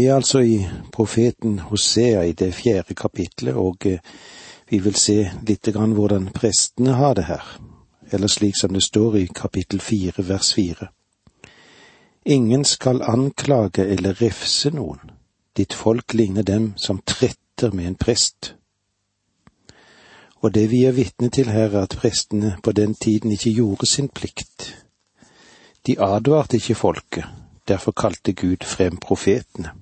Vi er altså i profeten Hosea i det fjerde kapitlet, og eh, vi vil se litt grann hvordan prestene har det her, eller slik som det står i kapittel fire vers fire. Ingen skal anklage eller refse noen, ditt folk ligner dem som tretter med en prest. Og det vi er vitne til her, er at prestene på den tiden ikke gjorde sin plikt. De advarte ikke folket, derfor kalte Gud frem profetene.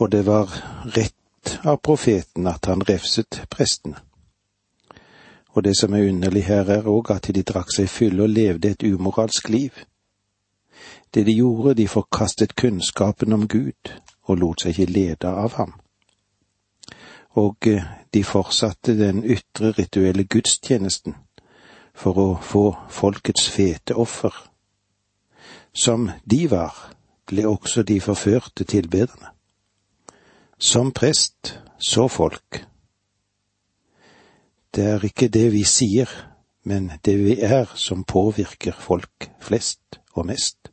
Og det var rett av profeten at han refset prestene. Og det som er underlig her, er òg at de drakk seg fulle og levde et umoralsk liv. Det de gjorde, de forkastet kunnskapen om Gud og lot seg ikke lede av ham. Og eh, de fortsatte den ytre rituelle gudstjenesten for å få folkets fete offer. Som de var, ble også de forførte tilbederne. Som prest, så folk. Det er ikke det vi sier, men det vi er som påvirker folk flest og mest.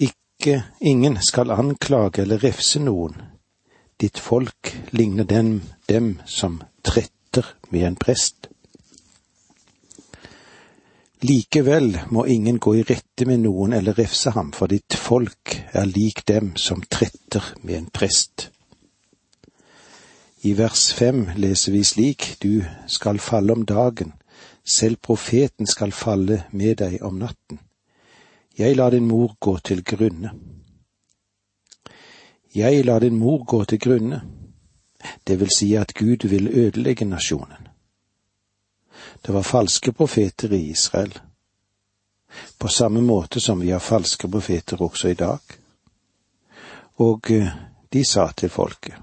Ikke ingen skal anklage eller refse noen. Ditt folk ligner dem, dem som tretter med en prest. Likevel må ingen gå i rette med noen eller refse ham, for ditt folk er lik dem som tretter med en prest. I vers fem leser vi slik, du skal falle om dagen, selv profeten skal falle med deg om natten. Jeg lar din mor gå til grunne. Jeg lar din mor gå til grunne, det vil si at Gud vil ødelegge nasjonen. Det var falske profeter i Israel, på samme måte som vi har falske profeter også i dag. Og eh, de sa til folket,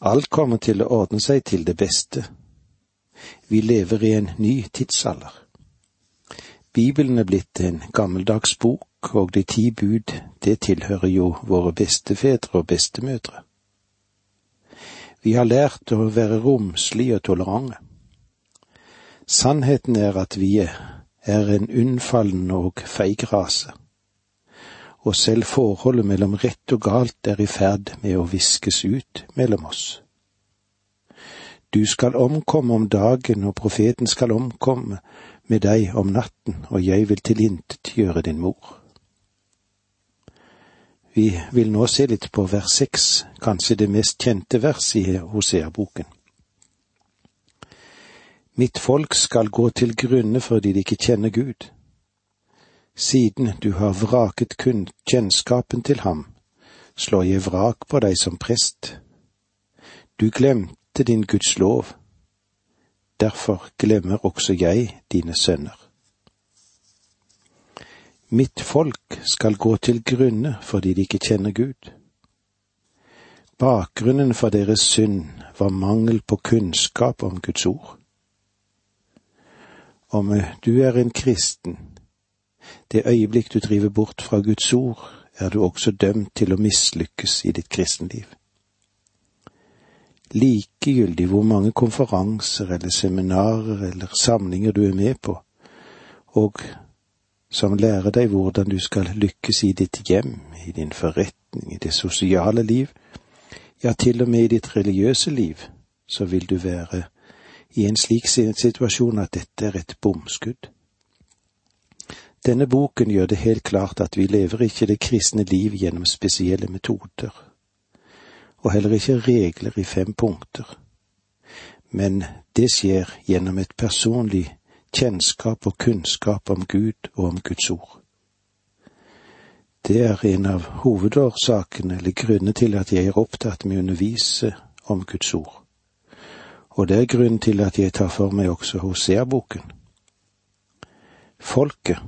alt kommer til å ordne seg til det beste. Vi lever i en ny tidsalder. Bibelen er blitt en gammeldags bok, og de ti bud, det tilhører jo våre bestefedre og bestemødre. Vi har lært å være romslige og tolerante. Sannheten er at vi er en unnfallen og feig rase, og selv forholdet mellom rett og galt er i ferd med å viskes ut mellom oss. Du skal omkomme om dagen, og profeten skal omkomme med deg om natten, og jeg vil tilintetgjøre din mor. Vi vil nå se litt på vers seks, kanskje det mest kjente vers i Hosea-boken. Mitt folk skal gå til grunne fordi de ikke kjenner Gud. Siden du har vraket kun kjennskapen til ham, slår jeg vrak på deg som prest. Du glemte din Guds lov. Derfor glemmer også jeg dine sønner. Mitt folk skal gå til grunne fordi de ikke kjenner Gud. Bakgrunnen for deres synd var mangel på kunnskap om Guds ord. Om du er en kristen, det øyeblikk du driver bort fra Guds ord, er du også dømt til å mislykkes i ditt kristenliv. Likegyldig hvor mange konferanser eller seminarer eller samlinger du er med på, og som lærer deg hvordan du skal lykkes i ditt hjem, i din forretning, i det sosiale liv, ja, til og med i ditt religiøse liv, så vil du være i en slik situasjon at dette er et bomskudd. Denne boken gjør det helt klart at vi lever ikke det kristne liv gjennom spesielle metoder, og heller ikke regler i fem punkter, men det skjer gjennom et personlig kjennskap og kunnskap om Gud og om Guds ord. Det er en av hovedårsakene eller grunnene til at jeg er opptatt med å undervise om Guds ord. Og det er grunnen til at jeg tar for meg også Hosea-boken. Folket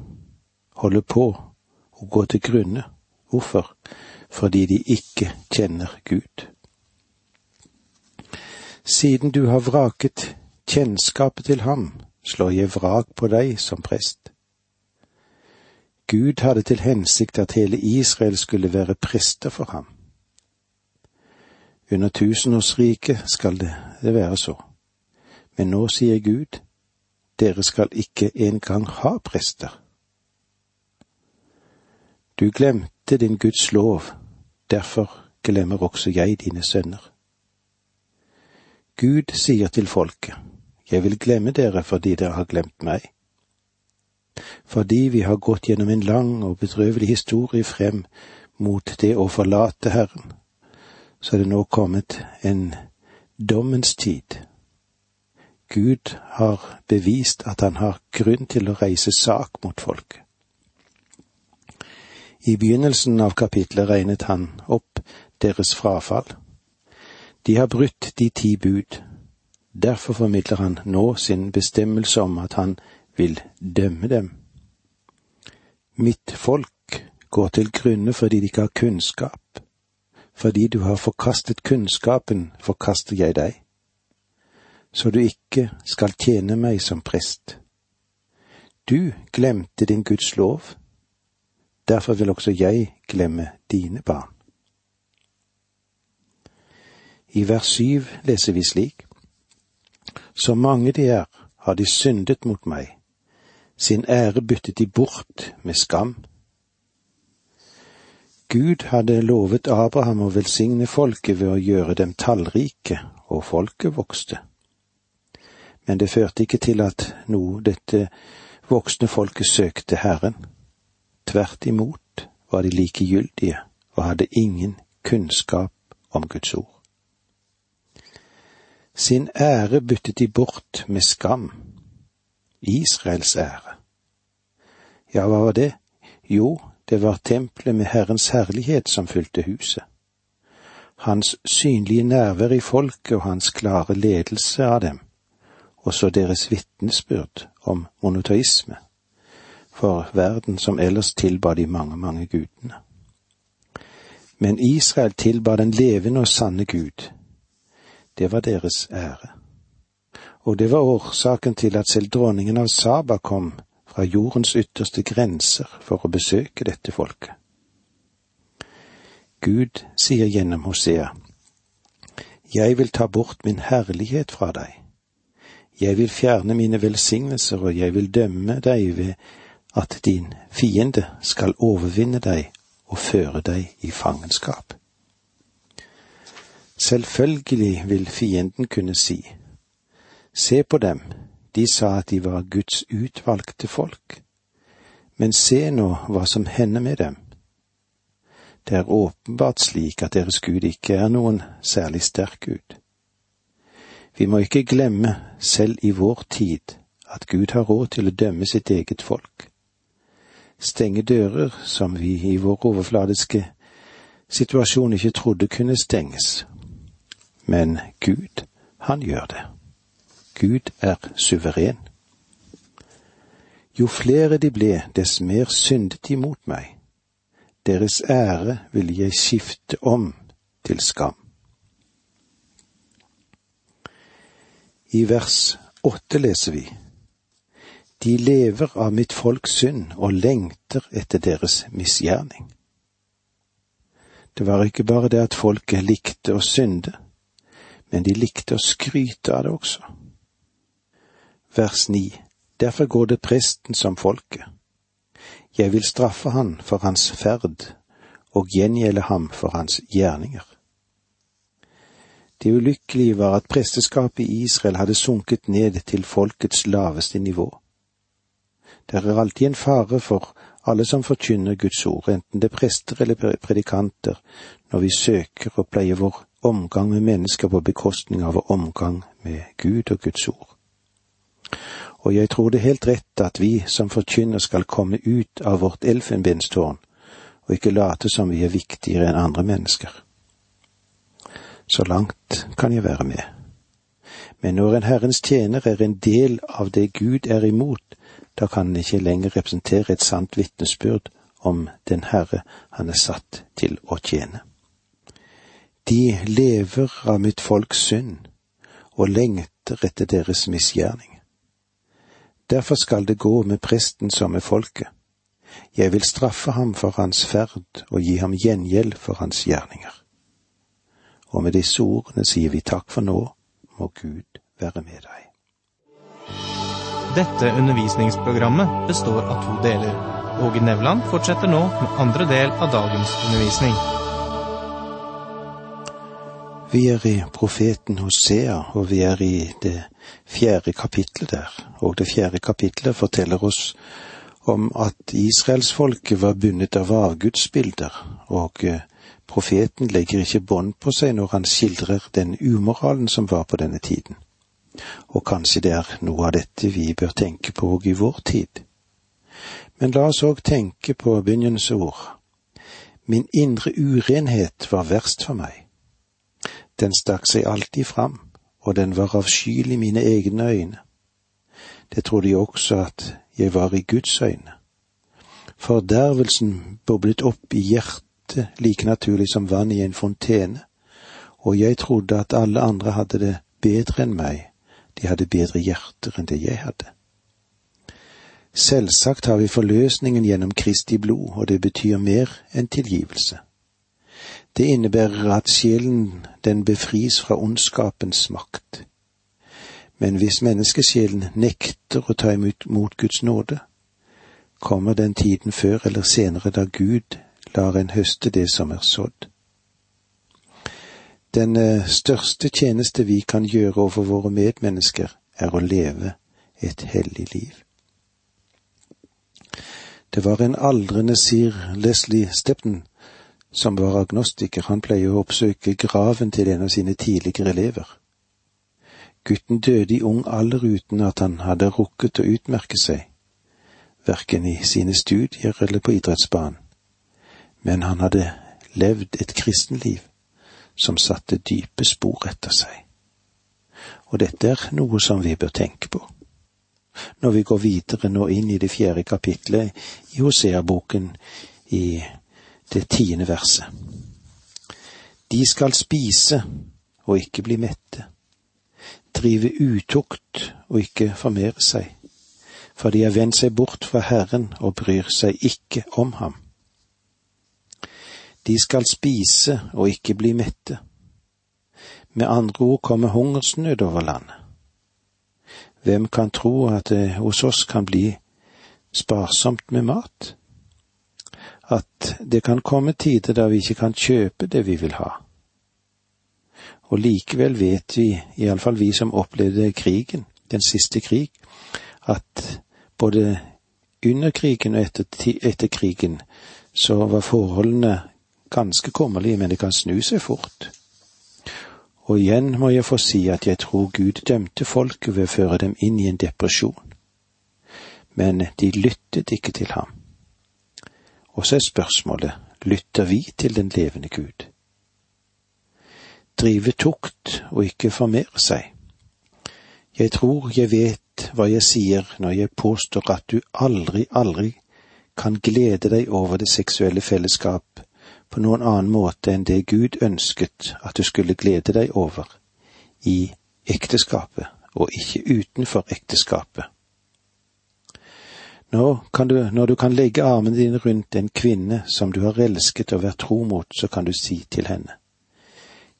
holder på å gå til grunne. Hvorfor? Fordi de ikke kjenner Gud. Siden du har vraket kjennskapet til ham, slår jeg vrak på deg som prest. Gud hadde til hensikt at hele Israel skulle være prester for ham. Under tusenårsriket skal det, det være så. Men nå sier Gud, dere skal ikke engang ha prester. Du glemte din Guds lov, derfor glemmer også jeg dine sønner. Gud sier til folket, jeg vil glemme dere fordi dere har glemt meg. Fordi vi har gått gjennom en lang og bedrøvelig historie frem mot det å forlate Herren, så er det nå kommet en dommens tid. Gud har bevist at han har grunn til å reise sak mot folk. I begynnelsen av kapitlet regnet han opp deres frafall. De har brutt de ti bud. Derfor formidler han nå sin bestemmelse om at han vil dømme dem. Mitt folk går til grunne fordi de ikke har kunnskap. Fordi du har forkastet kunnskapen, forkaster jeg deg. Så du ikke skal tjene meg som prest. Du glemte din Guds lov. Derfor vil også jeg glemme dine barn. I vers syv leser vi slik. Så mange de er, har de syndet mot meg. Sin ære byttet de bort med skam. Gud hadde lovet Abraham å velsigne folket ved å gjøre dem tallrike, og folket vokste. Men det førte ikke til at noe dette voksne folket søkte Herren. Tvert imot var de likegyldige og hadde ingen kunnskap om Guds ord. Sin ære byttet de bort med skam. Israels ære. Ja, hva var det? Jo, det var tempelet med Herrens herlighet som fylte huset. Hans synlige nærvær i folket og hans klare ledelse av dem, og så deres vitnesbyrd om monoteisme, for verden som ellers tilba de mange, mange gudene. Men Israel tilba den levende og sanne Gud, det var deres ære. Og det var årsaken til at selv dronningen av Saba kom fra jordens ytterste grenser for å besøke dette folket. Gud sier gjennom Hosea, Jeg vil ta bort min herlighet fra deg. Jeg vil fjerne mine velsignelser, og jeg vil dømme deg ved at din fiende skal overvinne deg og føre deg i fangenskap. Selvfølgelig vil fienden kunne si, se på dem, de sa at de var Guds utvalgte folk, men se nå hva som hender med dem. Det er åpenbart slik at deres Gud ikke er noen særlig sterk Gud. Vi må ikke glemme, selv i vår tid, at Gud har råd til å dømme sitt eget folk. Stenge dører som vi i vår overfladiske situasjon ikke trodde kunne stenges, men Gud, han gjør det. Gud er suveren. Jo flere de ble, dess mer syndet de mot meg. Deres ære ville jeg skifte om til skam. I vers åtte leser vi De lever av mitt folks synd og lengter etter deres misgjerning. Det var ikke bare det at folket likte å synde, men de likte å skryte av det også. Vers ni. Derfor går det presten som folket. Jeg vil straffe han for hans ferd og gjengjelde ham for hans gjerninger. Det ulykkelige var at presteskapet i Israel hadde sunket ned til folkets laveste nivå. Det er alltid en fare for alle som forkynner Guds ord, enten det er prester eller predikanter, når vi søker å pleie vår omgang med mennesker på bekostning av vår omgang med Gud og Guds ord. Og jeg tror det er helt rett at vi som forkynner skal komme ut av vårt elfenbenstårn og ikke late som vi er viktigere enn andre mennesker. Så langt kan jeg være med. Men når en Herrens tjener er en del av det Gud er imot, da kan han ikke lenger representere et sant vitnesbyrd om den Herre han er satt til å tjene. De lever av mitt folks synd og lengter etter deres misgjerning. Derfor skal det gå med presten som med folket. Jeg vil straffe ham for hans ferd og gi ham gjengjeld for hans gjerninger. Og med disse ordene sier vi takk for nå, må Gud være med deg. Dette undervisningsprogrammet består av to deler. Åge Nevland fortsetter nå med andre del av dagens undervisning. Vi er i profeten Hosea, og vi er i det fjerde kapitlet der. Og det fjerde kapitlet forteller oss om at israelsfolket var bundet av avgudsbilder, og eh, profeten legger ikke bånd på seg når han skildrer den umoralen som var på denne tiden. Og kanskje det er noe av dette vi bør tenke på òg i vår tid. Men la oss òg tenke på begynnelse ord. Min indre urenhet var verst for meg. Den stakk seg alltid fram, og den var avskyelig i mine egne øyne. Det trodde jeg også at jeg var i Guds øyne. Fordervelsen boblet opp i hjertet like naturlig som vann i en fontene, og jeg trodde at alle andre hadde det bedre enn meg, de hadde bedre hjerter enn det jeg hadde. Selvsagt har vi forløsningen gjennom Kristi blod, og det betyr mer enn tilgivelse. Det innebærer at sjelen den befris fra ondskapens makt. Men hvis menneskesjelen nekter å ta imot Guds nåde, kommer den tiden før eller senere da Gud lar en høste det som er sådd. Den eh, største tjeneste vi kan gjøre overfor våre medmennesker, er å leve et hellig liv. Det var en aldrende sir Leslie Stepton som var agnostiker. Han pleier å oppsøke graven til en av sine tidligere elever. Gutten døde i ung alder uten at han hadde rukket å utmerke seg, verken i sine studier eller på idrettsbanen, men han hadde levd et kristenliv som satte dype spor etter seg. Og dette er noe som vi bør tenke på når vi går videre nå inn i det fjerde kapitlet i Hosea-boken i det tiende verset. De skal spise og ikke bli mette drive utukt og ikke formere seg, for de har vendt seg bort fra Herren og bryr seg ikke om ham. De skal spise og ikke bli mette. Med andre ord kommer hungersnød over landet. Hvem kan tro at det hos oss kan bli sparsomt med mat? At det kan komme tider da vi ikke kan kjøpe det vi vil ha og likevel vet vi, iallfall vi som opplevde krigen, den siste krig, at både under krigen og etter, etter krigen så var forholdene ganske kummerlige, men det kan snu seg fort. Og igjen må jeg få si at jeg tror Gud dømte folket ved å føre dem inn i en depresjon. Men de lyttet ikke til ham. Og så er spørsmålet, lytter vi til den levende Gud? drive tukt og ikke formere seg. Jeg tror jeg vet hva jeg sier når jeg påstår at du aldri, aldri kan glede deg over det seksuelle fellesskap på noen annen måte enn det Gud ønsket at du skulle glede deg over i ekteskapet, og ikke utenfor ekteskapet. Nå du, når du kan legge armene dine rundt en kvinne som du har elsket og vært tro mot, så kan du si til henne,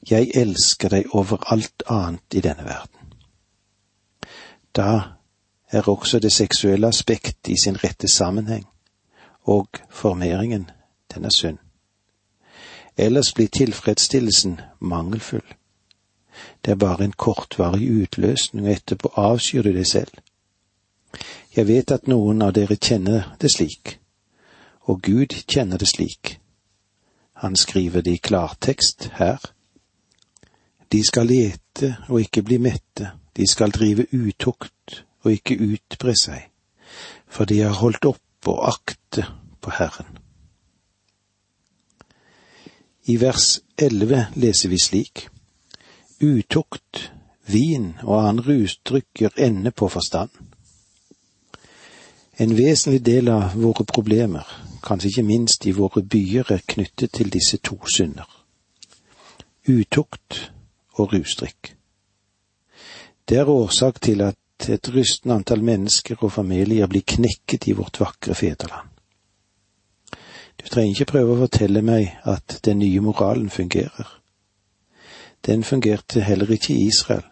jeg elsker deg over alt annet i denne verden. Da er også det seksuelle aspekt i sin rette sammenheng, og formeringen, den er synd. Ellers blir tilfredsstillelsen mangelfull. Det er bare en kortvarig utløsning, og etterpå avskyr du deg selv. Jeg vet at noen av dere kjenner det slik, og Gud kjenner det slik. Han skriver det i klartekst her de skal lete og ikke bli mette, de skal drive utukt og ikke utbre seg, for de har holdt opp og akte på Herren. I vers elleve leser vi slik. Utukt, vin og annen rusdrikk gjør ende på forstand. En vesentlig del av våre problemer, kanskje ikke minst i våre byer, er knyttet til disse to synder. Utukt og rusdrikk. Det er årsak til at et rystende antall mennesker og familier blir knekket i vårt vakre fedreland. Du trenger ikke prøve å fortelle meg at den nye moralen fungerer. Den fungerte heller ikke i Israel,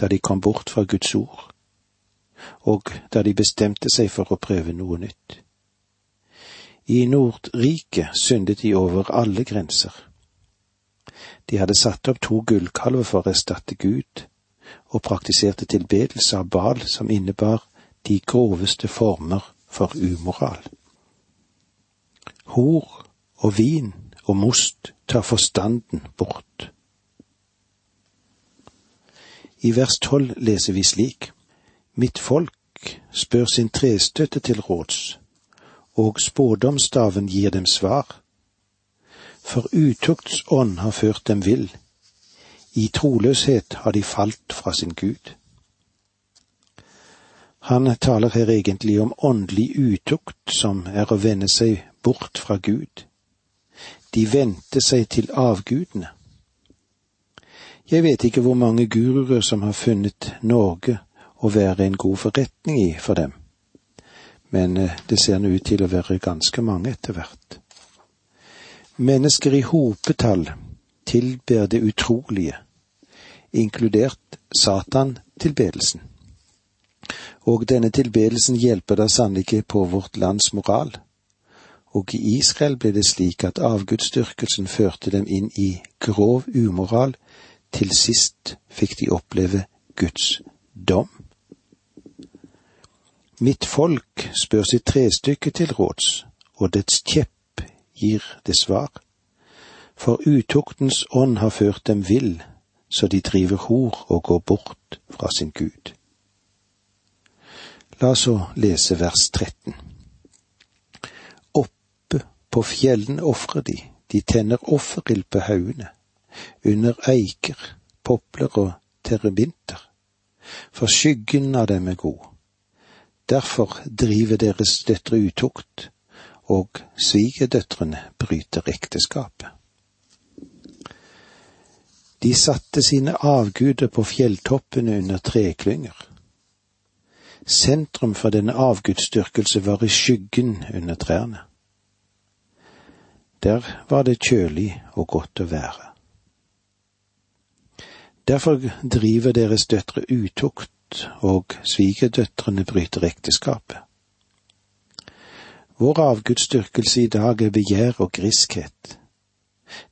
da de kom bort fra Guds ord, og da de bestemte seg for å prøve noe nytt. I Nordriket syndet de over alle grenser. De hadde satt opp to gullkalver for å erstatte Gud, og praktiserte tilbedelse av Bal som innebar de groveste former for umoral. Hor og vin og most tar forstanden bort. I vers tolv leser vi slik. Mitt folk spør sin trestøtte til råds, og spådomsstaven gir dem svar. For utukts ånd har ført dem vill, i troløshet har de falt fra sin Gud. Han taler her egentlig om åndelig utukt, som er å vende seg bort fra Gud. De vendte seg til avgudene. Jeg vet ikke hvor mange guruer som har funnet Norge å være en god forretning i for dem, men eh, det ser nå ut til å være ganske mange etter hvert. Mennesker i hopetall tilber det utrolige, inkludert Satan-tilbedelsen. Og denne tilbedelsen hjelper da sannelig ikke på vårt lands moral. Og i Israel ble det slik at avgudsdyrkelsen førte dem inn i grov umoral til sist fikk de oppleve Guds dom. Mitt folk spør sitt trestykke til råds, og dets kjepp gir det svar. For utuktens ånd har ført dem vill, så de driver hor og går bort fra sin Gud. La oss så lese vers 13. Oppe på fjellene ofrer de, de tenner offerild på haugene under eiker, popler og terebinter, for skyggen av dem er god. Derfor driver deres døtre utukt, og svigerdøtrene bryter ekteskapet. De satte sine avguder på fjelltoppene under treklynger. Sentrum for denne avgudsdyrkelse var i skyggen under trærne. Der var det kjølig og godt å være. Derfor driver deres døtre utukt, og svigerdøtrene bryter ekteskapet. Vår avgudsdyrkelse i dag er begjær og griskhet.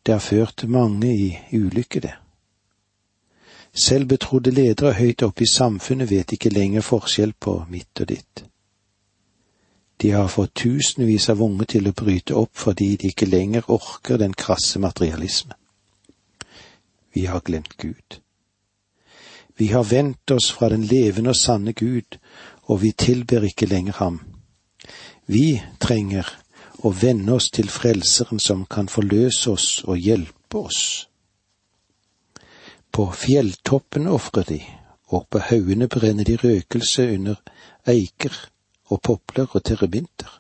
Det har ført mange i ulykke, det. Selv betrodde ledere høyt oppe i samfunnet vet ikke lenger forskjell på mitt og ditt. De har fått tusenvis av unge til å bryte opp fordi de ikke lenger orker den krasse materialisme. Vi har glemt Gud. Vi har vendt oss fra den levende og sanne Gud, og vi tilber ikke lenger ham. Vi trenger å vende oss til Frelseren som kan forløse oss og hjelpe oss. På fjelltoppen ofrer de, og på haugene brenner de røkelse under eiker og popler og terrebinter,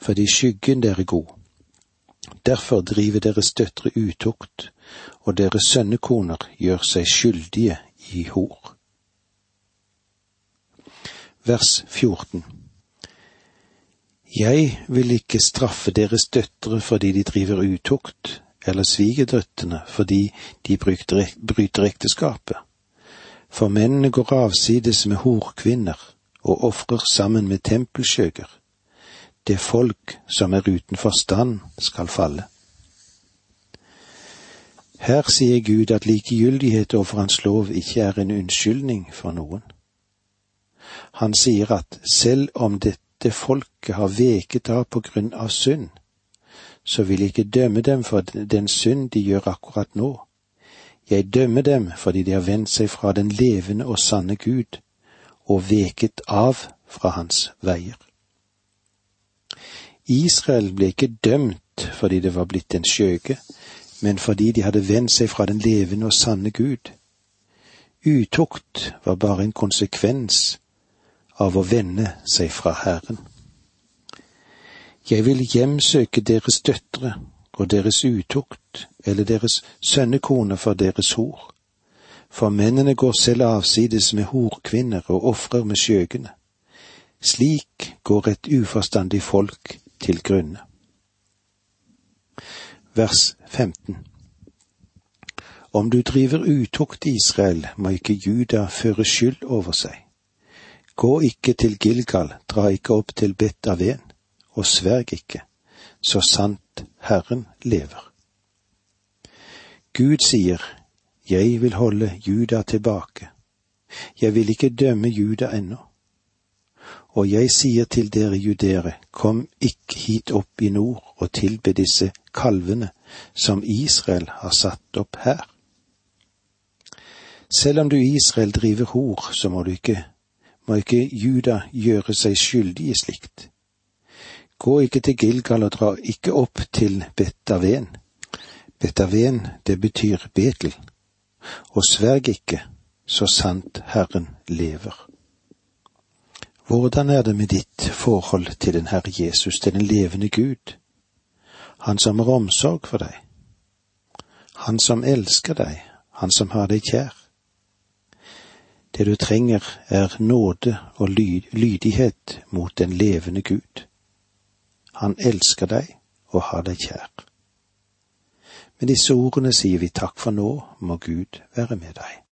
fordi skyggen der er god. Derfor driver deres døtre utukt, og deres sønnekoner gjør seg skyldige i. Vers 14 Jeg vil ikke straffe deres døtre fordi de driver utukt, eller svigerdøtrene fordi de bryter ekteskapet. For mennene går avsides med horkvinner og ofrer sammen med tempelskjøger. Det folk som er uten forstand, skal falle. Her sier Gud at likegyldighet overfor Hans lov ikke er en unnskyldning for noen. Han sier at selv om dette folket har veket av på grunn av synd, så vil jeg ikke dømme dem for den synd de gjør akkurat nå. Jeg dømmer dem fordi de har vendt seg fra den levende og sanne Gud og veket av fra hans veier. Israel ble ikke dømt fordi det var blitt en skjøge, men fordi de hadde vendt seg fra den levende og sanne Gud. Utukt var bare en konsekvens av å vende seg fra Herren. Jeg vil hjemsøke deres døtre og deres utukt eller deres sønnekone for deres hor, for mennene går selv avsides med horkvinner og ofrer med skjøgene. Slik går et uforstandig folk til grunne vers 15. Om du driver utukt i Israel, må ikke Juda føre skyld over seg. Gå ikke til Gilgal, dra ikke opp til Bet Aven, og sverg ikke, så sant Herren lever. Gud sier, Jeg vil holde Juda tilbake. Jeg vil ikke dømme Juda ennå. Og jeg sier til dere judere, kom ikke hit opp i nord og tilbe disse kalvene som Israel har satt opp her. Selv om du Israel driver hor, så må du ikke, må ikke Juda gjøre seg skyldig i slikt. Gå ikke til Gilgal og dra ikke opp til Betaven. Betaven, det betyr Betel. Og sverg ikke, så sant Herren lever. Hvordan er det med ditt forhold til den Herre Jesus, til den levende Gud, Han som har omsorg for deg, Han som elsker deg, Han som har deg kjær? Det du trenger er nåde og lydighet mot den levende Gud. Han elsker deg og har deg kjær. Med disse ordene sier vi takk for nå, må Gud være med deg.